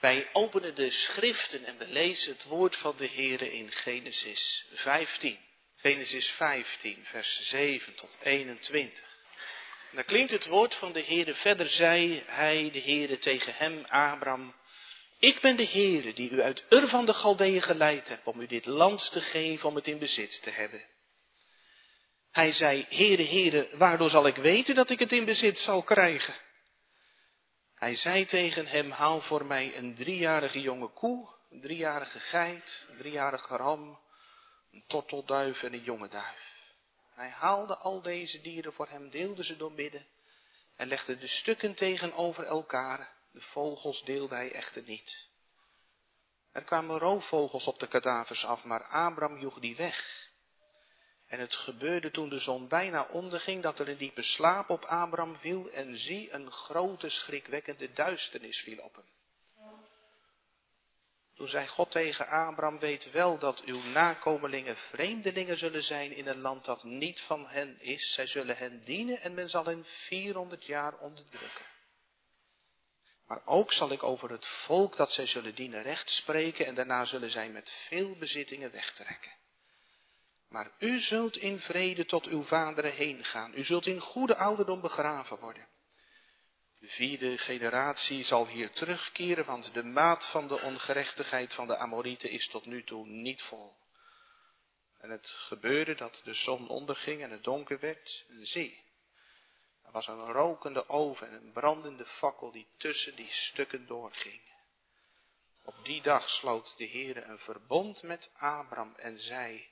Wij openen de schriften en we lezen het woord van de Heere in Genesis 15. Genesis 15, vers 7 tot 21. En daar klinkt het woord van de Heere. Verder zei hij, de Heere, tegen hem, Abram, ik ben de Heere die u uit Ur van de Galdeeën geleid heb om u dit land te geven om het in bezit te hebben. Hij zei, Heere, Heere, waardoor zal ik weten dat ik het in bezit zal krijgen? Hij zei tegen hem, haal voor mij een driejarige jonge koe, een driejarige geit, een driejarige ram, een tortelduif en een jonge duif. Hij haalde al deze dieren voor hem, deelde ze door midden en legde de stukken tegenover elkaar. De vogels deelde hij echter niet. Er kwamen roofvogels op de kadavers af, maar Abram joeg die weg. En het gebeurde toen de zon bijna onderging dat er een diepe slaap op Abram viel en zie een grote schrikwekkende duisternis viel op hem. Toen zei God tegen Abram, weet wel dat uw nakomelingen vreemdelingen zullen zijn in een land dat niet van hen is. Zij zullen hen dienen en men zal hen 400 jaar onderdrukken. Maar ook zal ik over het volk dat zij zullen dienen recht spreken en daarna zullen zij met veel bezittingen wegtrekken. Maar u zult in vrede tot uw vaderen heen gaan. U zult in goede ouderdom begraven worden. De vierde generatie zal hier terugkeren, want de maat van de ongerechtigheid van de Amorieten is tot nu toe niet vol. En het gebeurde dat de zon onderging en het donker werd. En zie, er was een rokende oven en een brandende fakkel die tussen die stukken doorging. Op die dag sloot de Heere een verbond met Abram en zei,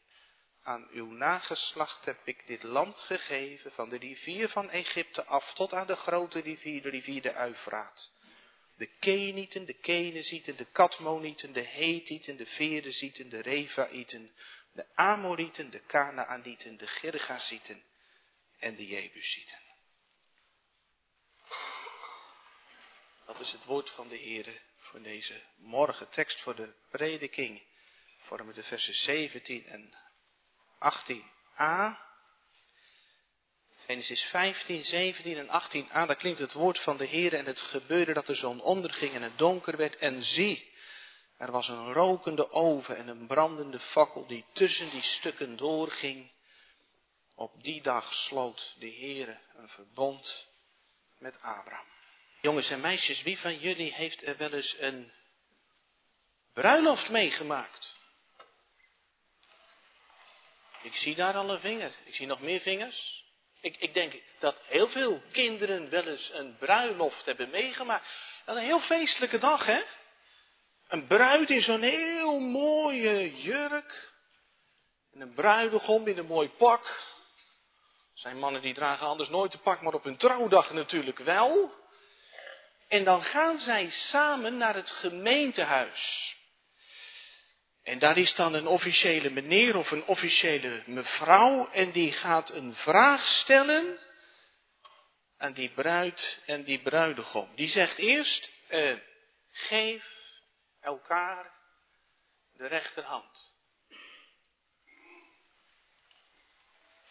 aan uw nageslacht heb ik dit land gegeven, van de rivier van Egypte af tot aan de grote rivier, de rivier de Uifraat. De Kenieten, de Kenezieten, de Katmonieten, de Hethieten, de Verezieten, de Refaïten, de Amorieten, de Kanaanieten, de Girgazieten en de Jebusieten. Dat is het woord van de Heere voor deze morgen. Tekst voor de prediking vormen de versen 17 en 18a. Genesis 15, 17 en 18a, daar klinkt het woord van de Heer en het gebeurde dat de zon onderging en het donker werd. En zie, er was een rokende oven en een brandende fakkel die tussen die stukken doorging. Op die dag sloot de Heer een verbond met Abraham. Jongens en meisjes, wie van jullie heeft er wel eens een bruiloft meegemaakt? Ik zie daar al een vinger. Ik zie nog meer vingers. Ik, ik denk dat heel veel kinderen wel eens een bruiloft hebben meegemaakt. Dat een heel feestelijke dag, hè? Een bruid in zo'n heel mooie jurk. En een bruidegom in een mooi pak. Zijn mannen die dragen anders nooit een pak, maar op hun trouwdag natuurlijk wel. En dan gaan zij samen naar het gemeentehuis. En daar is dan een officiële meneer of een officiële mevrouw en die gaat een vraag stellen aan die bruid en die bruidegom. Die zegt eerst, eh, geef elkaar de rechterhand.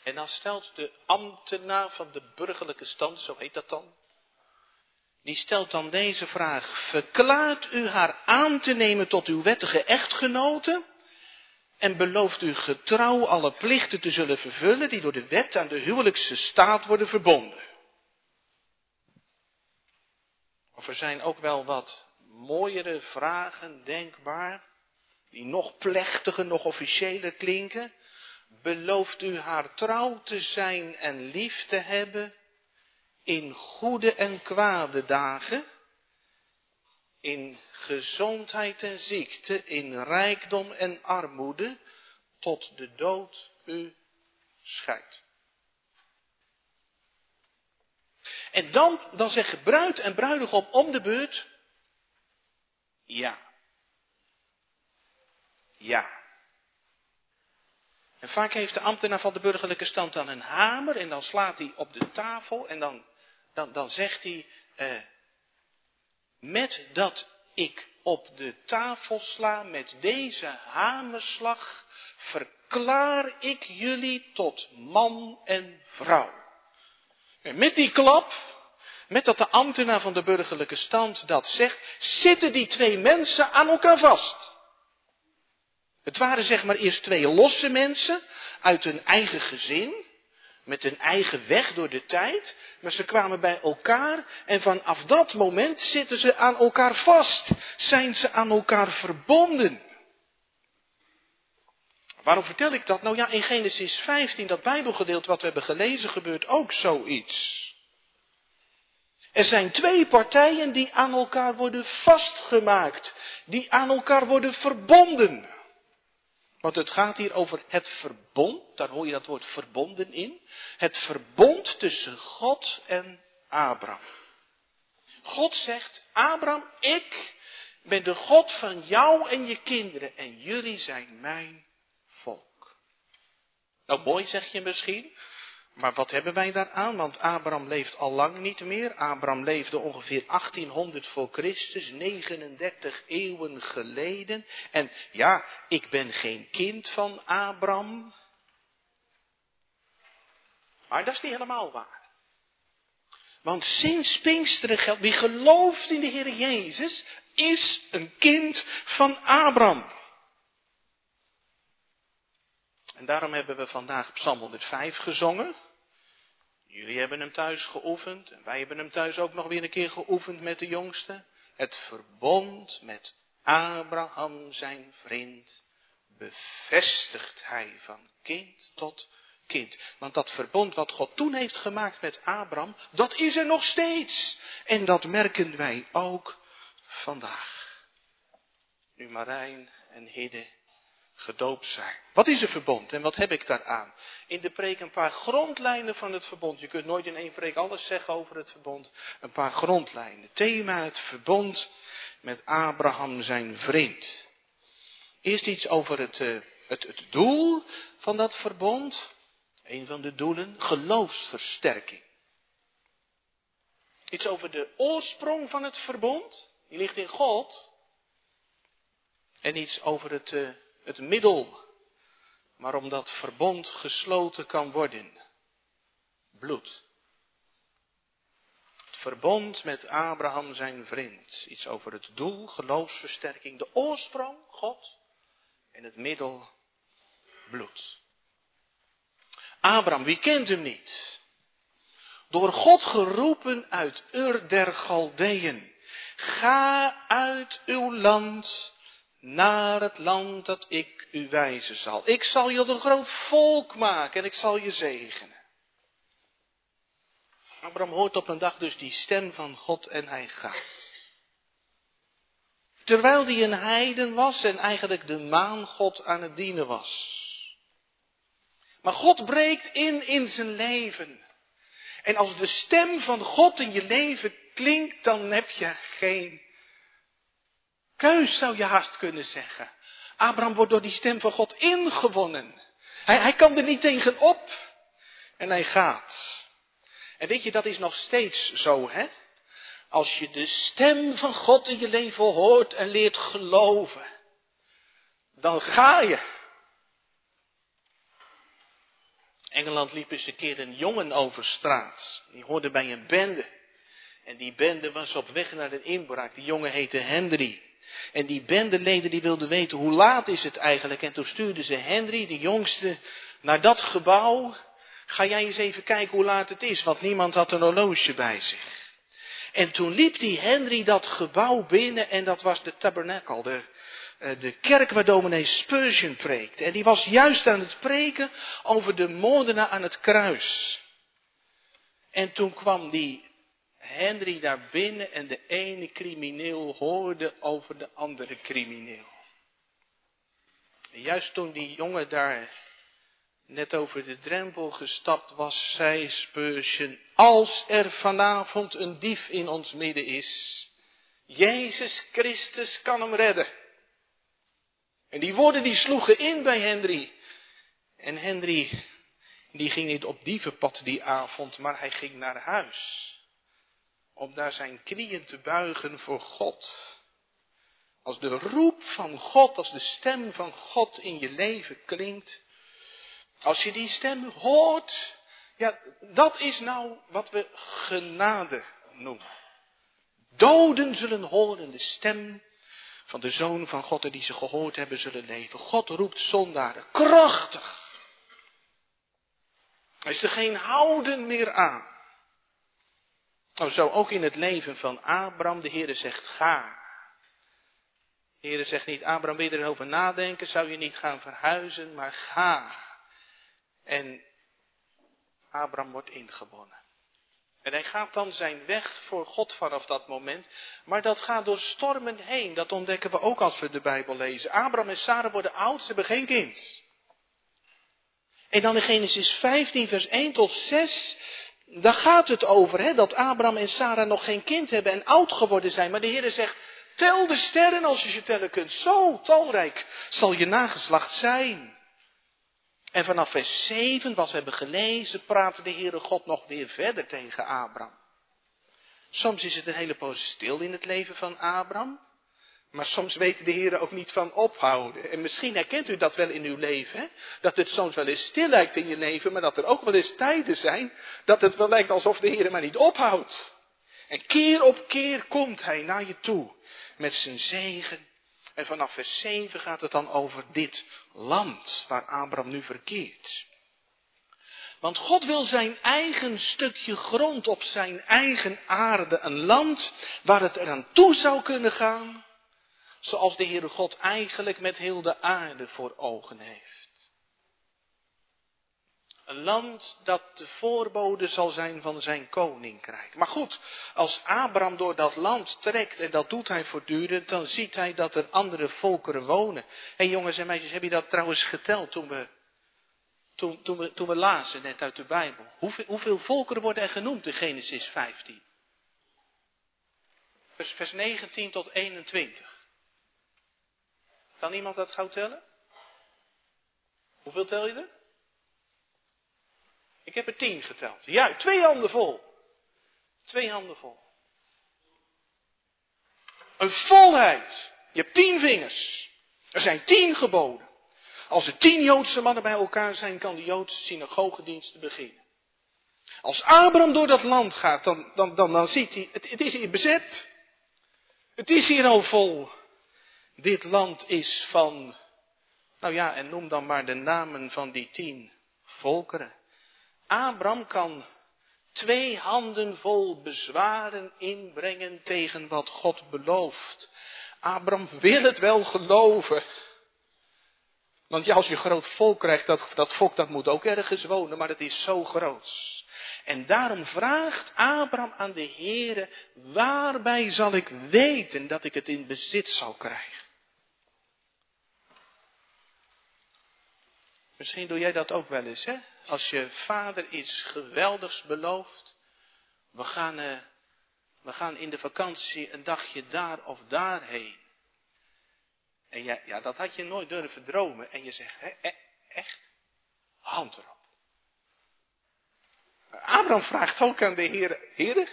En dan stelt de ambtenaar van de burgerlijke stand, zo heet dat dan, die stelt dan deze vraag. Verklaart u haar aan te nemen tot uw wettige echtgenote? En belooft u getrouw alle plichten te zullen vervullen die door de wet aan de huwelijkse staat worden verbonden? Of er zijn ook wel wat mooiere vragen denkbaar, die nog plechtiger, nog officiëler klinken. Belooft u haar trouw te zijn en lief te hebben in goede en kwade dagen, in gezondheid en ziekte, in rijkdom en armoede, tot de dood u scheidt. En dan, dan zeggen bruid en bruidegom om de beurt, ja. Ja. En vaak heeft de ambtenaar van de burgerlijke stand dan een hamer en dan slaat hij op de tafel en dan dan, dan zegt hij, eh, met dat ik op de tafel sla met deze hamerslag, verklaar ik jullie tot man en vrouw. En met die klap, met dat de ambtenaar van de burgerlijke stand dat zegt, zitten die twee mensen aan elkaar vast. Het waren zeg maar eerst twee losse mensen uit hun eigen gezin, met hun eigen weg door de tijd, maar ze kwamen bij elkaar en vanaf dat moment zitten ze aan elkaar vast, zijn ze aan elkaar verbonden. Waarom vertel ik dat? Nou ja, in Genesis 15, dat Bijbelgedeelte wat we hebben gelezen, gebeurt ook zoiets. Er zijn twee partijen die aan elkaar worden vastgemaakt, die aan elkaar worden verbonden. Want het gaat hier over het verbond, daar hoor je dat woord verbonden in. Het verbond tussen God en Abraham. God zegt, Abraham, ik ben de God van jou en je kinderen en jullie zijn mijn volk. Nou, mooi zeg je misschien, maar wat hebben wij daaraan? Want Abraham leeft al lang niet meer. Abraham leefde ongeveer 1800 voor Christus, 39 eeuwen geleden. En ja, ik ben geen kind van Abraham. Maar dat is niet helemaal waar. Want sinds Pinksteren geldt, wie gelooft in de Heer Jezus, is een kind van Abraham. En daarom hebben we vandaag Psalm 105 gezongen. Jullie hebben hem thuis geoefend en wij hebben hem thuis ook nog weer een keer geoefend met de jongste. Het verbond met Abraham zijn vriend bevestigt hij van kind tot kind. Want dat verbond wat God toen heeft gemaakt met Abraham, dat is er nog steeds. En dat merken wij ook vandaag. Nu Marijn en Hidde gedoopt zijn. Wat is een verbond en wat heb ik daaraan? In de preek een paar grondlijnen van het verbond. Je kunt nooit in één preek alles zeggen over het verbond. Een paar grondlijnen. Thema het verbond met Abraham zijn vriend. Eerst iets over het, uh, het, het doel van dat verbond. Een van de doelen, geloofsversterking. Iets over de oorsprong van het verbond. Die ligt in God. En iets over het, uh, het middel waarom dat verbond gesloten kan worden. Bloed. Het verbond met Abraham zijn vriend. Iets over het doel, geloofsversterking, de oorsprong, God. En het middel, bloed. Abraham, wie kent hem niet? Door God geroepen uit Ur der Galdeën. Ga uit uw land naar het land dat ik u wijzen zal. Ik zal je tot een groot volk maken en ik zal je zegenen. Abraham hoort op een dag dus die stem van God en hij gaat. Terwijl hij een heiden was en eigenlijk de maan God aan het dienen was. Maar God breekt in in zijn leven. En als de stem van God in je leven klinkt, dan heb je geen Keus zou je haast kunnen zeggen. Abraham wordt door die stem van God ingewonnen. Hij, hij kan er niet tegen op. En hij gaat. En weet je, dat is nog steeds zo, hè? Als je de stem van God in je leven hoort en leert geloven, dan ga je. Engeland liep eens een keer een jongen over straat. Die hoorde bij een bende. En die bende was op weg naar een inbraak. Die jongen heette Henry. En die bendeleden die wilden weten hoe laat is het eigenlijk. En toen stuurden ze Henry, de jongste, naar dat gebouw. Ga jij eens even kijken hoe laat het is, want niemand had een horloge bij zich. En toen liep die Henry dat gebouw binnen en dat was de tabernacle, de, eh, de kerk waar dominee Spurgeon preekte. En die was juist aan het preken over de moordenaar aan het kruis. En toen kwam die Henry daar binnen en de ene crimineel hoorde over de andere crimineel. En juist toen die jongen daar net over de drempel gestapt was, zei Spurgeon, als er vanavond een dief in ons midden is, Jezus Christus kan hem redden. En die woorden die sloegen in bij Henry. En Henry, die ging niet op dievenpad die avond, maar hij ging naar huis om daar zijn knieën te buigen voor God. Als de roep van God, als de stem van God in je leven klinkt, als je die stem hoort, ja, dat is nou wat we genade noemen. Doden zullen horen de stem van de Zoon van God en die ze gehoord hebben zullen leven. God roept zondaren krachtig. Er is er geen houden meer aan. Nou, zo ook in het leven van Abraham. De Heer zegt ga. De Heer zegt niet, Abraham, wil je erover nadenken? Zou je niet gaan verhuizen? Maar ga. En Abraham wordt ingewonnen. En hij gaat dan zijn weg voor God vanaf dat moment. Maar dat gaat door stormen heen. Dat ontdekken we ook als we de Bijbel lezen. Abraham en Sarah worden oud, ze hebben geen kind. En dan in Genesis 15, vers 1 tot 6. Daar gaat het over, hè, dat Abraham en Sarah nog geen kind hebben en oud geworden zijn. Maar de Heer zegt, tel de sterren als je ze tellen kunt. Zo talrijk zal je nageslacht zijn. En vanaf vers 7, wat we hebben gelezen, praat de Heere God nog weer verder tegen Abraham. Soms is het een hele poos stil in het leven van Abraham. Maar soms weet de Heer ook niet van ophouden. En misschien herkent u dat wel in uw leven. Hè? Dat het soms wel eens stil lijkt in je leven. Maar dat er ook wel eens tijden zijn. Dat het wel lijkt alsof de Heer maar niet ophoudt. En keer op keer komt Hij naar je toe. Met zijn zegen en vanaf vers 7 gaat het dan over dit land waar Abraham nu verkeert. Want God wil zijn eigen stukje grond op zijn eigen aarde, een land waar het eraan toe zou kunnen gaan, zoals de Heere God eigenlijk met heel de aarde voor ogen heeft. Een land dat de voorbode zal zijn van zijn koninkrijk. Maar goed, als Abraham door dat land trekt, en dat doet hij voortdurend, dan ziet hij dat er andere volkeren wonen. En jongens en meisjes, heb je dat trouwens geteld toen we, toen, toen we, toen we lazen net uit de Bijbel? Hoeveel, hoeveel volkeren worden er genoemd in Genesis 15? Vers, vers 19 tot 21. Kan iemand dat gauw tellen? Hoeveel tel je er? Ik heb er tien geteld. Ja, twee handen vol. Twee handen vol. Een volheid. Je hebt tien vingers. Er zijn tien geboden. Als er tien Joodse mannen bij elkaar zijn, kan de Joodse synagogedienst beginnen. Als Abraham door dat land gaat, dan, dan, dan, dan ziet hij, het, het is hier bezet. Het is hier al vol. Dit land is van, nou ja, en noem dan maar de namen van die tien volkeren. Abraham kan twee handen vol bezwaren inbrengen tegen wat God belooft. Abraham wil het wel geloven. Want ja, als je een groot volk krijgt, dat, dat volk dat moet ook ergens wonen, maar het is zo groot. En daarom vraagt Abraham aan de Heere, waarbij zal ik weten dat ik het in bezit zal krijgen? Misschien doe jij dat ook wel eens, hè? Als je vader iets geweldigs belooft. We gaan, uh, we gaan in de vakantie een dagje daar of daarheen. En ja, ja, dat had je nooit durven dromen. En je zegt, hè, e, echt? Hand erop. Abraham vraagt ook aan de Heer, Heer,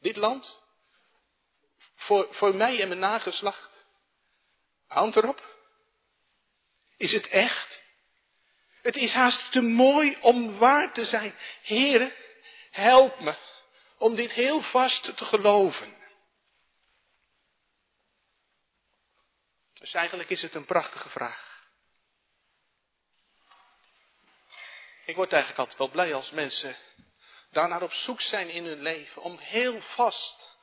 dit land, voor, voor mij en mijn nageslacht, hand erop. Is het echt? Het is haast te mooi om waar te zijn. Heere, help me om dit heel vast te geloven. Dus eigenlijk is het een prachtige vraag. Ik word eigenlijk altijd wel blij als mensen daarnaar op zoek zijn in hun leven. Om heel vast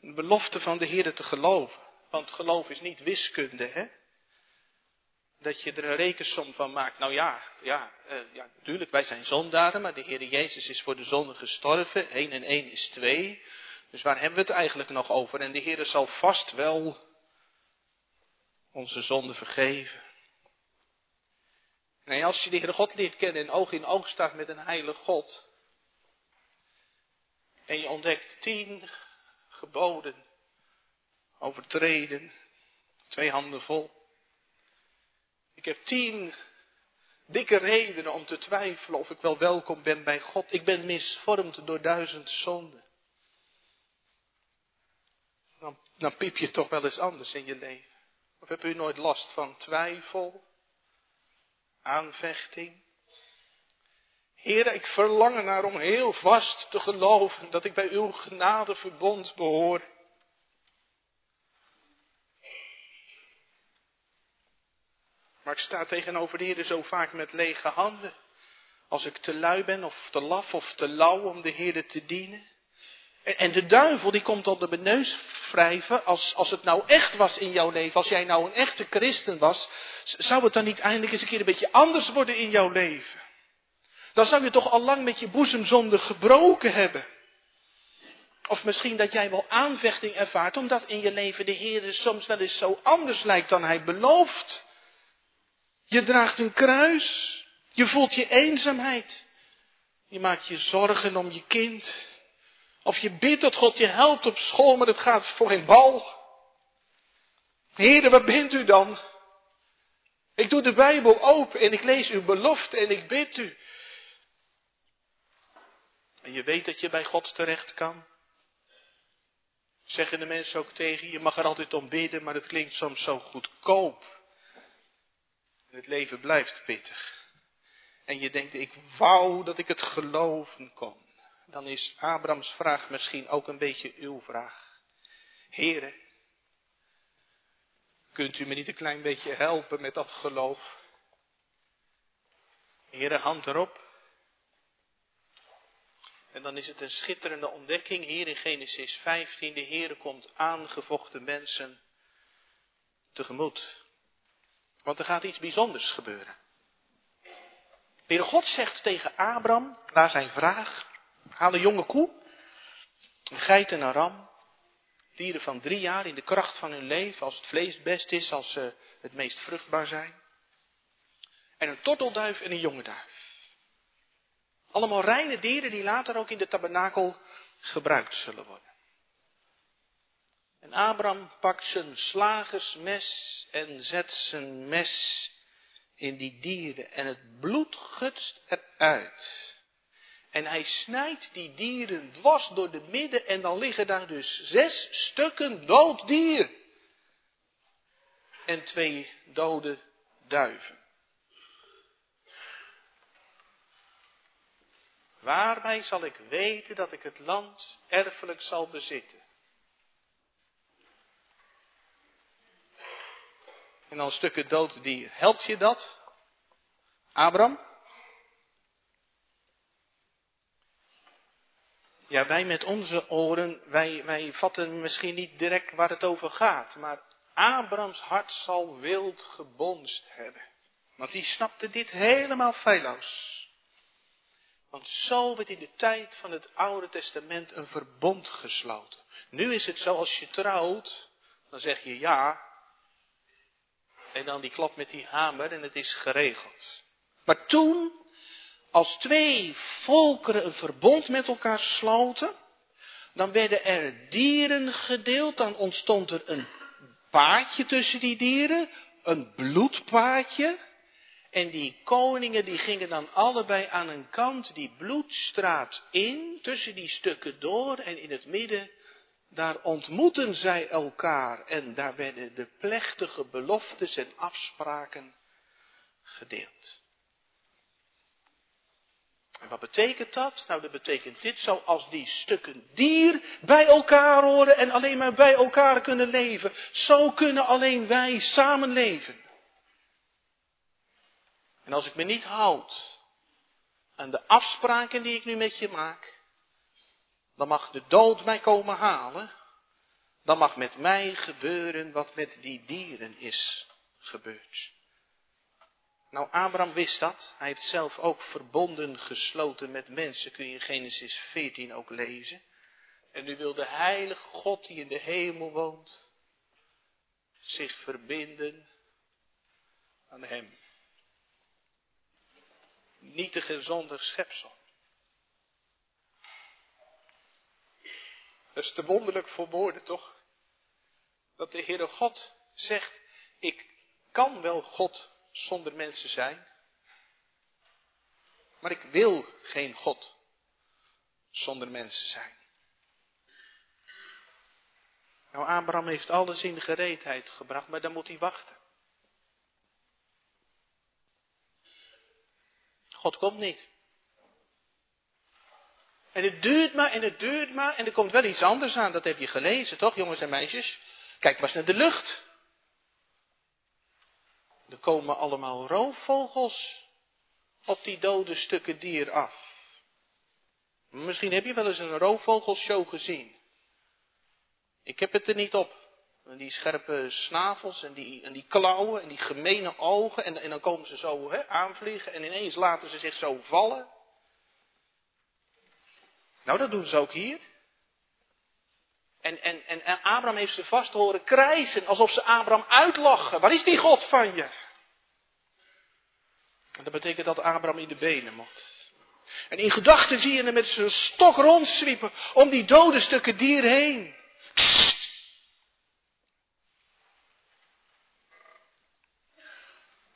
de belofte van de Heer te geloven. Want geloof is niet wiskunde, hè? Dat je er een rekensom van maakt. Nou ja, ja, uh, ja, natuurlijk, wij zijn zondaren, maar de Heer Jezus is voor de zonde gestorven. 1 en 1 is 2. Dus waar hebben we het eigenlijk nog over? En de Heer zal vast wel onze zonde vergeven. En als je de Heer God leert kennen en oog in oog staat met een heilige God. En je ontdekt tien geboden overtreden, twee handen vol. Ik heb tien dikke redenen om te twijfelen of ik wel welkom ben bij God. Ik ben misvormd door duizend zonden. Dan, dan piep je toch wel eens anders in je leven. Of heb u nooit last van twijfel, aanvechting? Heer, ik verlang ernaar om heel vast te geloven dat ik bij uw genadeverbond behoor. Maar ik sta tegenover de Heer zo vaak met lege handen. Als ik te lui ben of te laf of te lauw om de Heer te dienen. En de duivel die komt op de neus wrijven als, als het nou echt was in jouw leven. Als jij nou een echte christen was. Zou het dan niet eindelijk eens een keer een beetje anders worden in jouw leven? Dan zou je toch al lang met je boezemzonde gebroken hebben. Of misschien dat jij wel aanvechting ervaart omdat in je leven de Heer soms wel eens zo anders lijkt dan hij belooft. Je draagt een kruis. Je voelt je eenzaamheid. Je maakt je zorgen om je kind. Of je bidt dat God je helpt op school, maar het gaat voor geen bal. Heren, waar bent u dan? Ik doe de Bijbel open en ik lees uw belofte en ik bid u. En je weet dat je bij God terecht kan. Zeggen de mensen ook tegen je, je mag er altijd om bidden, maar het klinkt soms zo goedkoop. Het leven blijft pittig. En je denkt, ik wou dat ik het geloven kon. Dan is Abrahams vraag misschien ook een beetje uw vraag. Heren, kunt u me niet een klein beetje helpen met dat geloof? Heren, hand erop. En dan is het een schitterende ontdekking hier in Genesis 15. De Heere komt aangevochten mensen tegemoet. Want er gaat iets bijzonders gebeuren. De God zegt tegen Abraham, na zijn vraag, haal een jonge koe, een geit en een ram, dieren van drie jaar in de kracht van hun leven, als het vlees best is, als ze het meest vruchtbaar zijn. En een tortelduif en een jonge duif. Allemaal reine dieren die later ook in de tabernakel gebruikt zullen worden. En Abraham pakt zijn slagersmes en zet zijn mes in die dieren en het bloed gutst eruit. En hij snijdt die dieren dwars door de midden en dan liggen daar dus zes stukken dood dier. En twee dode duiven. Waarbij zal ik weten dat ik het land erfelijk zal bezitten? En dan stukken dood dier. Helpt je dat? Abraham? Ja, wij met onze oren, wij, wij vatten misschien niet direct waar het over gaat. Maar Abrahams hart zal wild gebonst hebben. Want die snapte dit helemaal feilloos. Want zo werd in de tijd van het Oude Testament een verbond gesloten. Nu is het zo, als je trouwt, dan zeg je ja. En dan die klap met die hamer en het is geregeld. Maar toen, als twee volkeren een verbond met elkaar sloten, dan werden er dieren gedeeld, dan ontstond er een paadje tussen die dieren, een bloedpaadje. En die koningen die gingen dan allebei aan een kant die bloedstraat in, tussen die stukken door en in het midden, daar ontmoeten zij elkaar en daar werden de plechtige beloftes en afspraken gedeeld. En wat betekent dat? Nou, dat betekent dit, zoals die stukken dier bij elkaar horen en alleen maar bij elkaar kunnen leven, zo kunnen alleen wij samen leven. En als ik me niet houd aan de afspraken die ik nu met je maak, dan mag de dood mij komen halen. Dan mag met mij gebeuren wat met die dieren is gebeurd. Nou, Abraham wist dat. Hij heeft zelf ook verbonden gesloten met mensen, kun je Genesis 14 ook lezen. En nu wil de heilige God die in de hemel woont, zich verbinden aan hem nietige zonder schepsel. Dat is te wonderlijk voor woorden, toch? Dat de Heere God zegt, ik kan wel God zonder mensen zijn, maar ik wil geen God zonder mensen zijn. Nou, Abraham heeft alles in gereedheid gebracht, maar dan moet hij wachten. God komt niet. En het duurt maar en het duurt maar en er komt wel iets anders aan. Dat heb je gelezen, toch, jongens en meisjes? Kijk maar eens naar de lucht. Er komen allemaal roofvogels op die dode stukken dier af. Misschien heb je wel eens een roofvogelshow gezien. Ik heb het er niet op. En die scherpe snavels en die, en die klauwen en die gemene ogen. En, en dan komen ze zo hè, aanvliegen en ineens laten ze zich zo vallen. Nou, dat doen ze ook hier. En, en, en Abraham heeft ze vast horen krijsen, alsof ze Abraham uitlachen. Waar is die God van je? En dat betekent dat Abraham in de benen moet. En in gedachten zie je hem met zijn stok rondzwiepen om die dode stukken dier heen.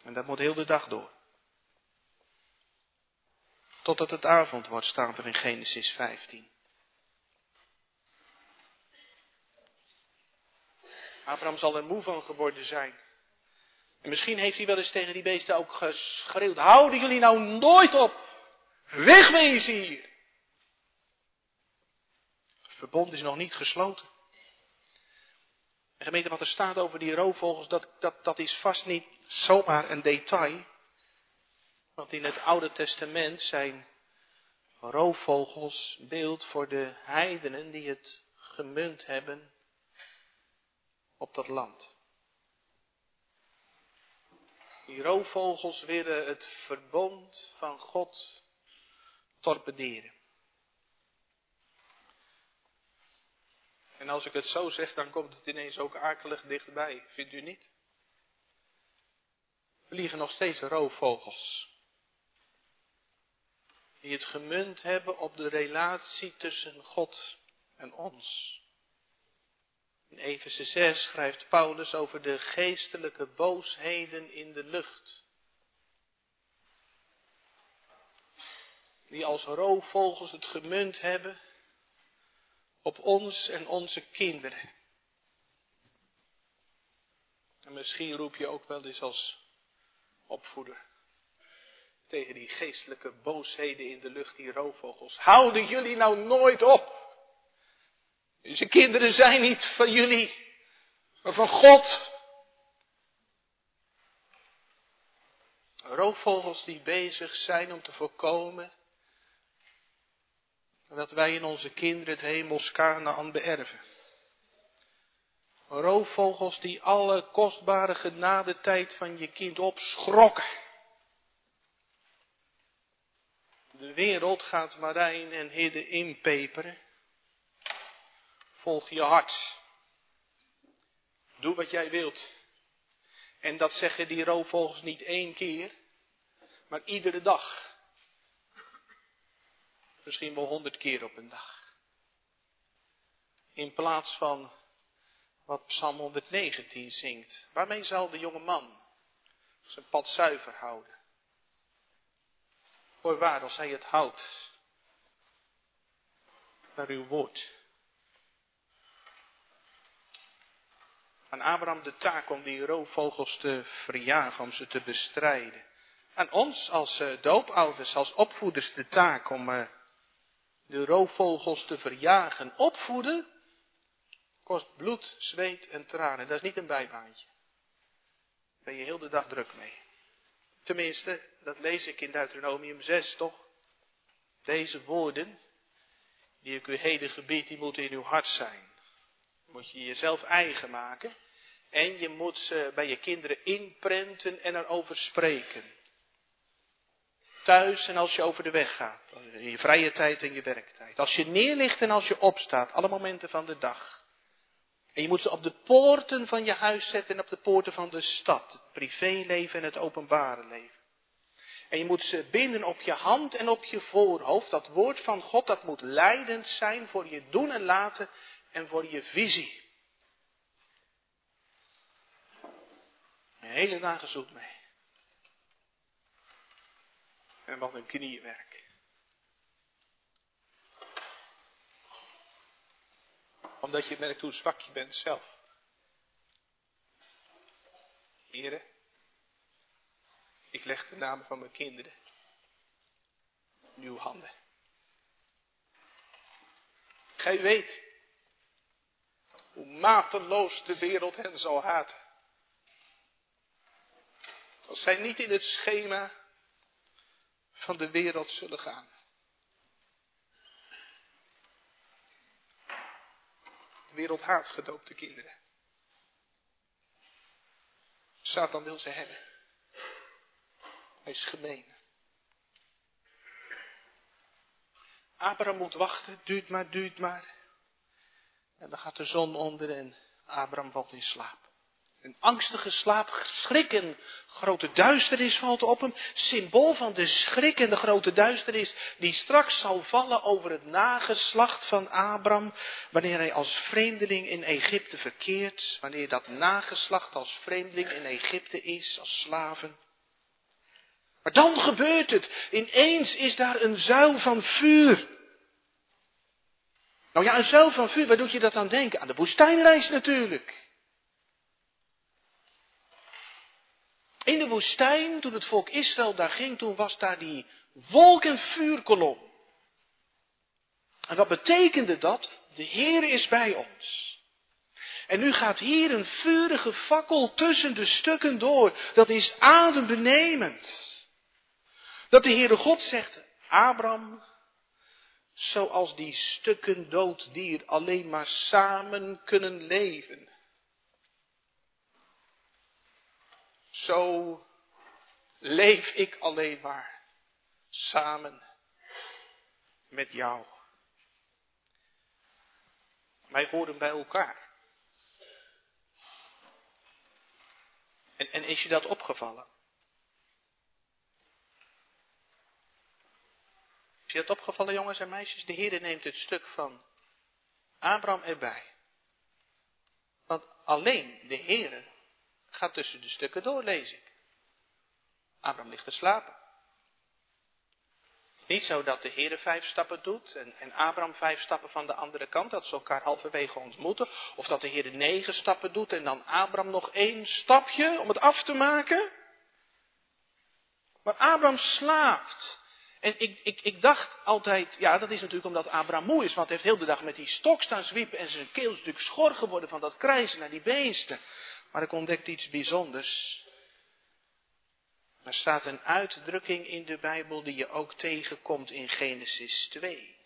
En dat moet heel de dag door. Totdat het avond wordt, staat er in Genesis 15. Abraham zal er moe van geworden zijn. En misschien heeft hij wel eens tegen die beesten ook geschreeuwd: Houden jullie nou nooit op? Wegwezen hier! Het verbond is nog niet gesloten. En gemeente, wat er staat over die roofvogels, dat, dat, dat is vast niet zomaar een detail. Want in het Oude Testament zijn roofvogels beeld voor de heidenen die het gemunt hebben op dat land. Die roofvogels willen het verbond van God torpederen. En als ik het zo zeg, dan komt het ineens ook akelig dichtbij, vindt u niet? vliegen nog steeds roofvogels. Die het gemunt hebben op de relatie tussen God en ons. In Efeze 6 schrijft Paulus over de geestelijke boosheden in de lucht. Die als roofvogels het gemunt hebben op ons en onze kinderen. En misschien roep je ook wel eens als opvoeder tegen die geestelijke boosheden in de lucht, die roofvogels. Houden jullie nou nooit op? Deze kinderen zijn niet van jullie, maar van God. Roofvogels die bezig zijn om te voorkomen dat wij in onze kinderen het hemels Kanaan beërven. Roofvogels die alle kostbare genadetijd van je kind opschrokken. De wereld gaat Marijn en Hidde inpeperen. Volg je hart. Doe wat jij wilt. En dat zeggen die roofvogels niet één keer, maar iedere dag. Misschien wel honderd keer op een dag. In plaats van wat Psalm 119 zingt. Waarmee zal de jonge man zijn pad zuiver houden? Voorwaar, als hij het houdt naar uw woord. Aan Abraham de taak om die roofvogels te verjagen, om ze te bestrijden. Aan ons als uh, doopouders, als opvoeders de taak om uh, de roofvogels te verjagen. Opvoeden kost bloed, zweet en tranen. Dat is niet een bijbaantje. Daar ben je heel de dag druk mee. Tenminste, dat lees ik in Deuteronomium 6, toch? Deze woorden, die ik u heden gebied, die moeten in uw hart zijn. Moet je jezelf eigen maken. En je moet ze bij je kinderen inprenten en erover spreken. Thuis en als je over de weg gaat. In je vrije tijd en je werktijd. Als je neerligt en als je opstaat. Alle momenten van de dag. En je moet ze op de poorten van je huis zetten en op de poorten van de stad. Het privéleven en het openbare leven. En je moet ze binden op je hand en op je voorhoofd. Dat woord van God, dat moet leidend zijn voor je doen en laten en voor je visie. Een hele dagen zoet mee. En wat een kniewerk. Omdat je merkt hoe zwak je bent zelf. Heren, ik leg de namen van mijn kinderen in uw handen. Gij weet hoe mateloos de wereld hen zal haten. Als zij niet in het schema van de wereld zullen gaan. De wereld haat gedoopte kinderen. Satan wil ze hebben. Hij is gemeen. Abraham moet wachten, duurt maar, duurt maar. En dan gaat de zon onder en Abraham valt in slaap. Een angstige slaap, schrik en grote duisternis valt op hem. Symbool van de schrik en de grote duisternis die straks zal vallen over het nageslacht van Abraham. Wanneer hij als vreemdeling in Egypte verkeert. Wanneer dat nageslacht als vreemdeling in Egypte is, als slaven. Maar dan gebeurt het. Ineens is daar een zuil van vuur. Nou ja, een zuil van vuur, waar doet je dat aan denken? Aan de woestijnreis natuurlijk. In de woestijn, toen het volk Israël daar ging, toen was daar die wolk- en vuurkolom. En wat betekende dat? De Heer is bij ons. En nu gaat hier een vurige fakkel tussen de stukken door. Dat is adembenemend. Dat de Heere God zegt, Abraham, zoals die stukken dood dier alleen maar samen kunnen leven. Zo leef ik alleen maar samen met jou. Wij horen bij elkaar. En, en is je dat opgevallen? Is je dat opgevallen, jongens en meisjes? De Heer neemt het stuk van Abraham erbij. Want alleen de Heer gaat tussen de stukken door, lees ik. Abraham ligt te slapen. Niet zo dat de Heer vijf stappen doet en, en Abraham vijf stappen van de andere kant, dat ze elkaar halverwege ontmoeten. Of dat de Heer negen stappen doet en dan Abraham nog één stapje om het af te maken. Maar Abraham slaapt. En ik, ik, ik dacht altijd, ja, dat is natuurlijk omdat Abraham moe is, want hij heeft heel de dag met die stok staan zwiepen en zijn keel is natuurlijk schor geworden van dat krijzen naar die beesten. Maar ik ontdekte iets bijzonders. Er staat een uitdrukking in de Bijbel die je ook tegenkomt in Genesis 2.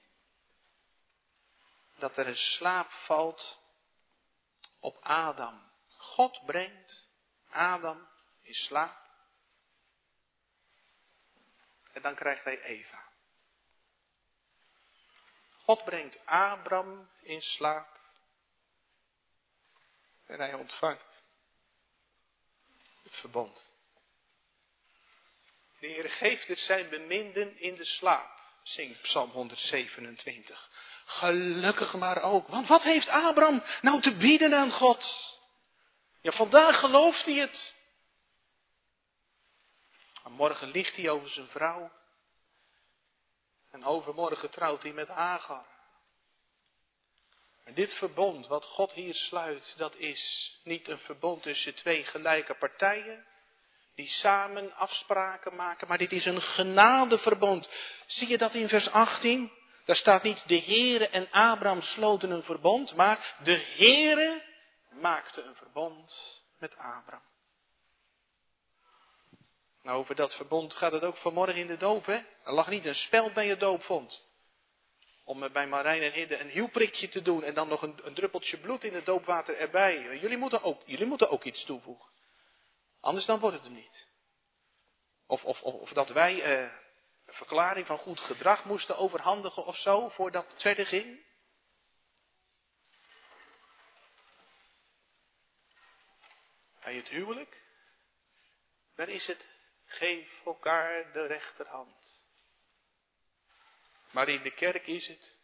Dat er een slaap valt op Adam. God brengt Adam in slaap. En dan krijgt hij Eva. God brengt Abram in slaap. En hij ontvangt verbond. De Heer geeft het zijn beminden in de slaap, zingt Psalm 127. Gelukkig maar ook, want wat heeft Abraham nou te bieden aan God? Ja, vandaag gelooft hij het. Maar morgen ligt hij over zijn vrouw. En overmorgen trouwt hij met Agar. En dit verbond wat God hier sluit, dat is niet een verbond tussen twee gelijke partijen die samen afspraken maken, maar dit is een genadeverbond. Zie je dat in vers 18? Daar staat niet de Heere en Abraham sloten een verbond, maar de Heere maakte een verbond met Abraham. Nou, over dat verbond gaat het ook vanmorgen in de doop, hè? Er lag niet een speld bij je doopvond. Om bij Marijn en Hidde een hielprikje te doen en dan nog een, een, druppeltje bloed in het doopwater erbij. Jullie moeten ook, jullie moeten ook iets toevoegen. Anders dan wordt het er niet. Of, of, of, dat wij eh, een verklaring van goed gedrag moesten overhandigen of zo, voordat het verder ging. Bij het huwelijk, daar is het Geef elkaar de rechterhand. Maar in de kerk is het,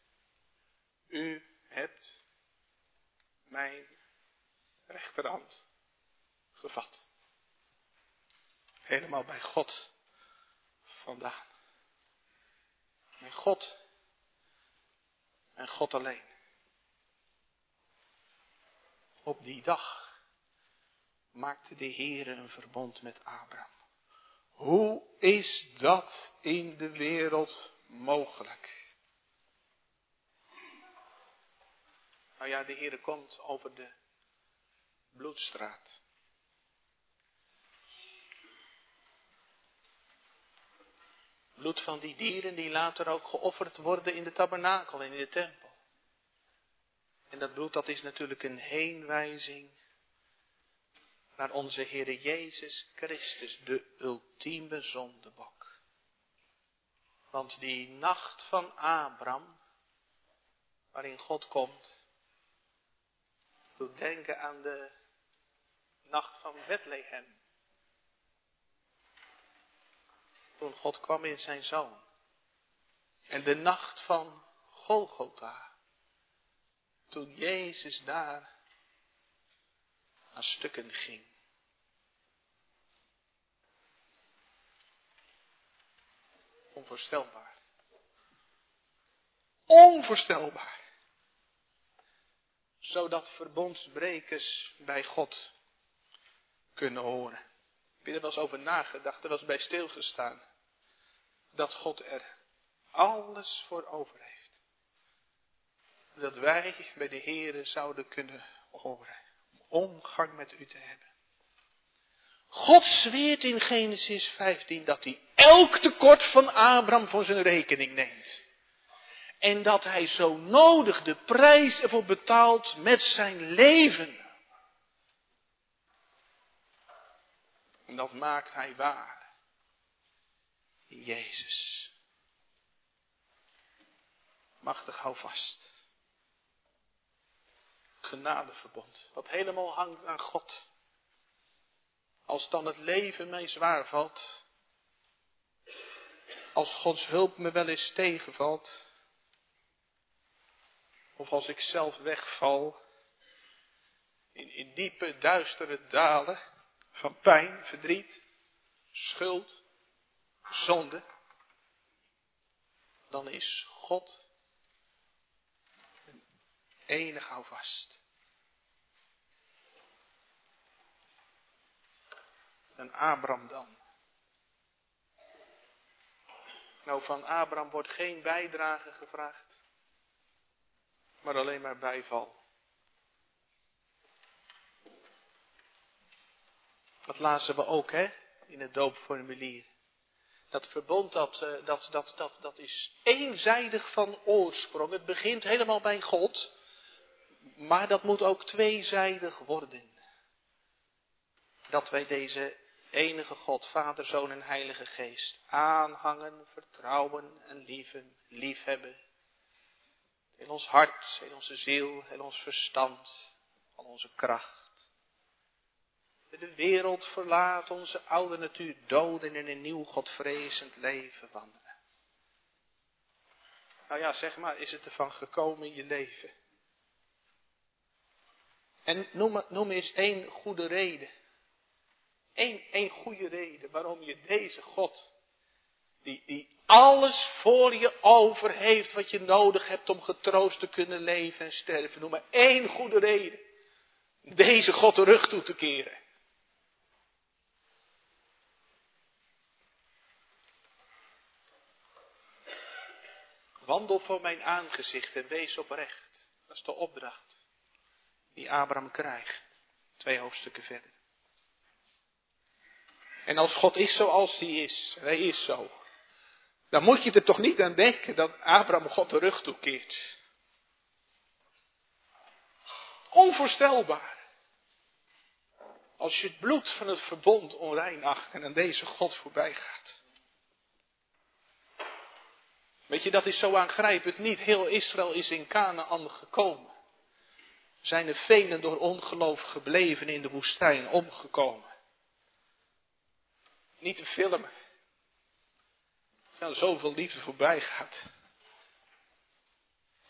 u hebt mijn rechterhand gevat. Helemaal bij God vandaan. Mijn God en God alleen. Op die dag maakte de Heer een verbond met Abraham. Hoe is dat in de wereld mogelijk? Nou ja, de Heere komt over de bloedstraat. Bloed van die dieren die later ook geofferd worden in de tabernakel en in de tempel. En dat bloed dat is natuurlijk een heenwijzing naar onze Heer Jezus Christus, de ultieme zondebok. Want die nacht van Abraham, waarin God komt, doet denken aan de nacht van Bethlehem. Toen God kwam in zijn zoon. En de nacht van Golgotha. Toen Jezus daar aan stukken ging. Onvoorstelbaar. Onvoorstelbaar. Zodat verbondsbrekers bij God kunnen horen. Heb je er wel eens over nagedacht? Er was bij stilgestaan. Dat God er alles voor over heeft. Dat wij bij de Here zouden kunnen horen. Om omgang met u te hebben. God zweert in Genesis 15 dat hij elk tekort van Abraham voor zijn rekening neemt. En dat hij zo nodig de prijs ervoor betaalt met zijn leven. En dat maakt hij waar. In Jezus. Machtig hou vast. Genadeverbond. Wat helemaal hangt aan God. Als dan het leven mij zwaar valt. Als Gods hulp me wel eens tegenvalt. Of als ik zelf wegval. In, in diepe, duistere dalen van pijn, verdriet, schuld, zonde. Dan is God een enig houvast. En Abraham dan. Nou, van Abraham wordt geen bijdrage gevraagd, maar alleen maar bijval. Dat lazen we ook, hè, in het doopformulier. Dat verbond, dat, eh, dat, dat, dat, dat is eenzijdig van oorsprong. Het begint helemaal bij God, maar dat moet ook tweezijdig worden. Dat wij deze enige God, Vader, Zoon en Heilige Geest, aanhangen, vertrouwen en lieven, liefhebben. In ons hart, in onze ziel, in ons verstand, al onze kracht. De wereld verlaat onze oude natuur doden en in een nieuw Godvrezend leven wandelen. Nou ja, zeg maar, is het ervan gekomen in je leven? En noem, noem eens één goede reden Eén, één goede reden waarom je deze God, die, die alles voor je over heeft wat je nodig hebt om getroost te kunnen leven en sterven. Noem maar één goede reden. Deze God de rug toe te keren. Wandel voor mijn aangezicht en wees oprecht. Dat is de opdracht die Abraham krijgt. Twee hoofdstukken verder. En als God is zoals hij is, hij is zo, dan moet je er toch niet aan denken dat Abraham God de rug toekeert. Onvoorstelbaar. Als je het bloed van het verbond onrein acht en aan deze God voorbij gaat. Weet je, dat is zo aangrijpend. Niet heel Israël is in Canaan gekomen. Zijn er velen door ongeloof gebleven in de woestijn omgekomen. Niet te filmen. Zoveel liefde voorbij gaat.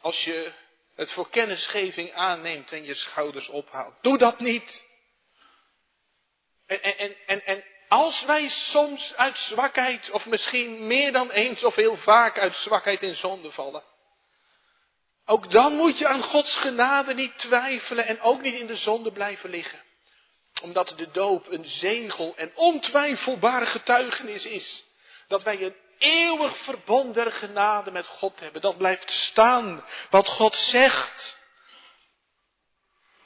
Als je het voor kennisgeving aanneemt en je schouders ophaalt. Doe dat niet. En, en, en, en als wij soms uit zwakheid, of misschien meer dan eens of heel vaak uit zwakheid in zonde vallen. Ook dan moet je aan Gods genade niet twijfelen en ook niet in de zonde blijven liggen omdat de doop een zegel en ontwijfelbare getuigenis is. Dat wij een eeuwig verbond der genade met God hebben. Dat blijft staan wat God zegt.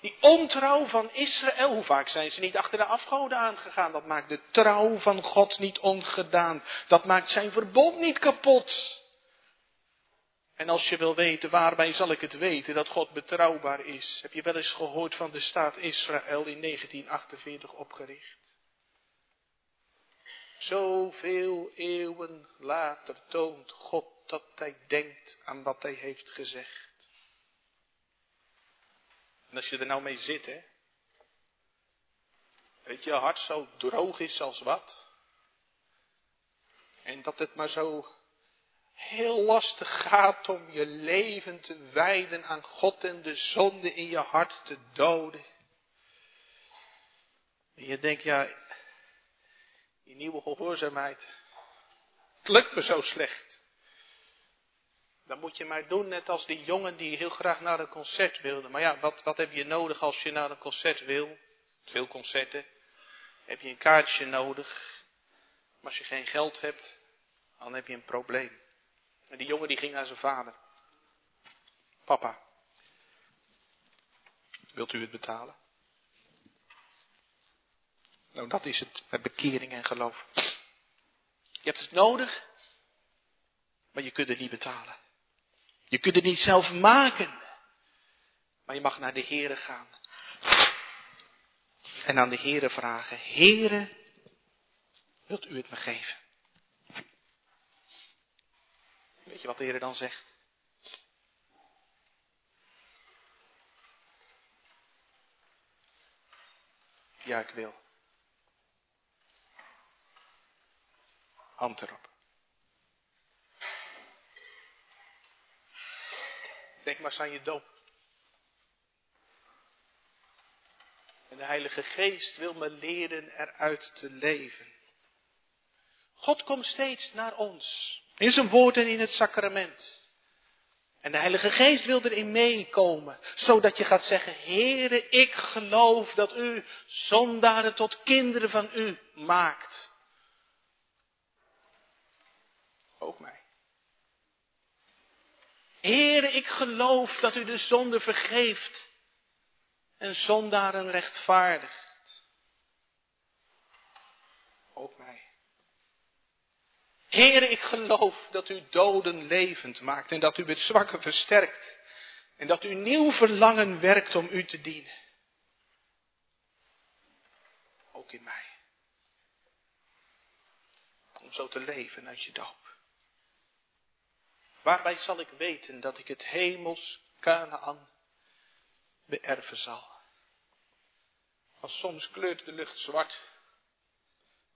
Die ontrouw van Israël, hoe vaak zijn ze niet achter de afgoden aangegaan? Dat maakt de trouw van God niet ongedaan. Dat maakt zijn verbond niet kapot. En als je wil weten, waarbij zal ik het weten dat God betrouwbaar is? Heb je wel eens gehoord van de staat Israël in 1948 opgericht? Zoveel eeuwen later toont God dat hij denkt aan wat hij heeft gezegd. En als je er nou mee zit, hè. Je, je hart zo droog is als wat. En dat het maar zo heel lastig gaat om je leven te wijden aan God en de zonde in je hart te doden. En je denkt, ja, die nieuwe gehoorzaamheid, het lukt me zo slecht. Dan moet je maar doen net als die jongen die heel graag naar een concert wilde. Maar ja, wat, wat heb je nodig als je naar een concert wil? Veel concerten. Heb je een kaartje nodig. Maar als je geen geld hebt, dan heb je een probleem. En die jongen die ging naar zijn vader. Papa, wilt u het betalen? Nou, dat is het met bekering en geloof. Je hebt het nodig, maar je kunt het niet betalen. Je kunt het niet zelf maken. Maar je mag naar de Here gaan. En aan de Here vragen. Here, wilt u het me geven? Weet je wat de Heer dan zegt? Ja, ik wil. Hand erop. Denk maar eens aan je doop. En de Heilige Geest wil me leren eruit te leven. God komt steeds naar ons. In zijn woord en in het sacrament. En de Heilige Geest wil erin meekomen, zodat je gaat zeggen, Heere, ik geloof dat u zondaren tot kinderen van u maakt. Ook mij. Heere, ik geloof dat u de zonde vergeeft en zondaren rechtvaardigt. Ook mij. Heere, ik geloof dat u doden levend maakt en dat u het zwakke versterkt. En dat u nieuw verlangen werkt om u te dienen. Ook in mij. Om zo te leven uit je doop. Waarbij zal ik weten dat ik het hemels Canaan beërven zal. Als soms kleurt de lucht zwart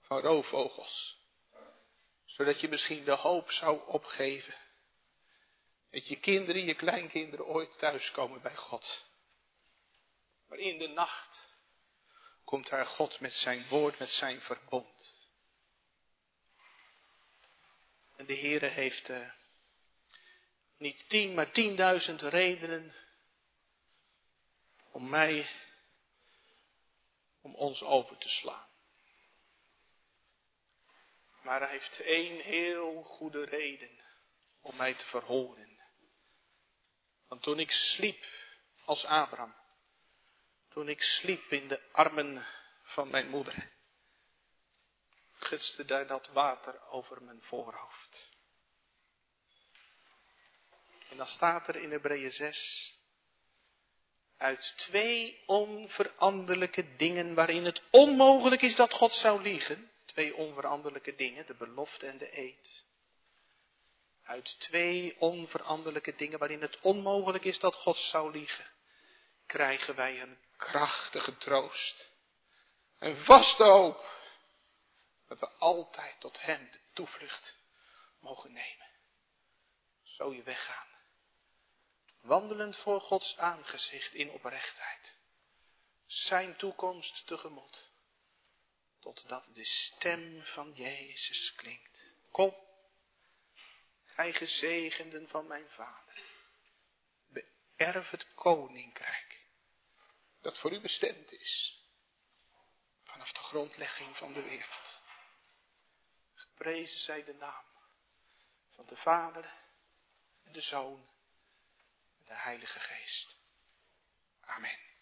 van roofvogels zodat je misschien de hoop zou opgeven. Dat je kinderen, je kleinkinderen ooit thuiskomen bij God. Maar in de nacht komt daar God met zijn woord, met zijn verbond. En de Heere heeft uh, niet tien, maar tienduizend redenen om mij, om ons over te slaan. Maar hij heeft één heel goede reden om mij te verhoren. Want toen ik sliep als Abraham, toen ik sliep in de armen van mijn moeder, gutste daar dat water over mijn voorhoofd. En dan staat er in Hebreeën 6, uit twee onveranderlijke dingen waarin het onmogelijk is dat God zou liegen, twee onveranderlijke dingen, de belofte en de eed. Uit twee onveranderlijke dingen waarin het onmogelijk is dat God zou liegen, krijgen wij een krachtige troost. Een vaste hoop. Dat we altijd tot Hem de toevlucht mogen nemen. Zo je weggaan. Wandelend voor Gods aangezicht in oprechtheid. Zijn toekomst tegemoet totdat de stem van Jezus klinkt. Kom, gij gezegenden van mijn vader, beërf het koninkrijk dat voor u bestemd is, vanaf de grondlegging van de wereld. Geprezen zij de naam van de Vader en de Zoon en de Heilige Geest. Amen.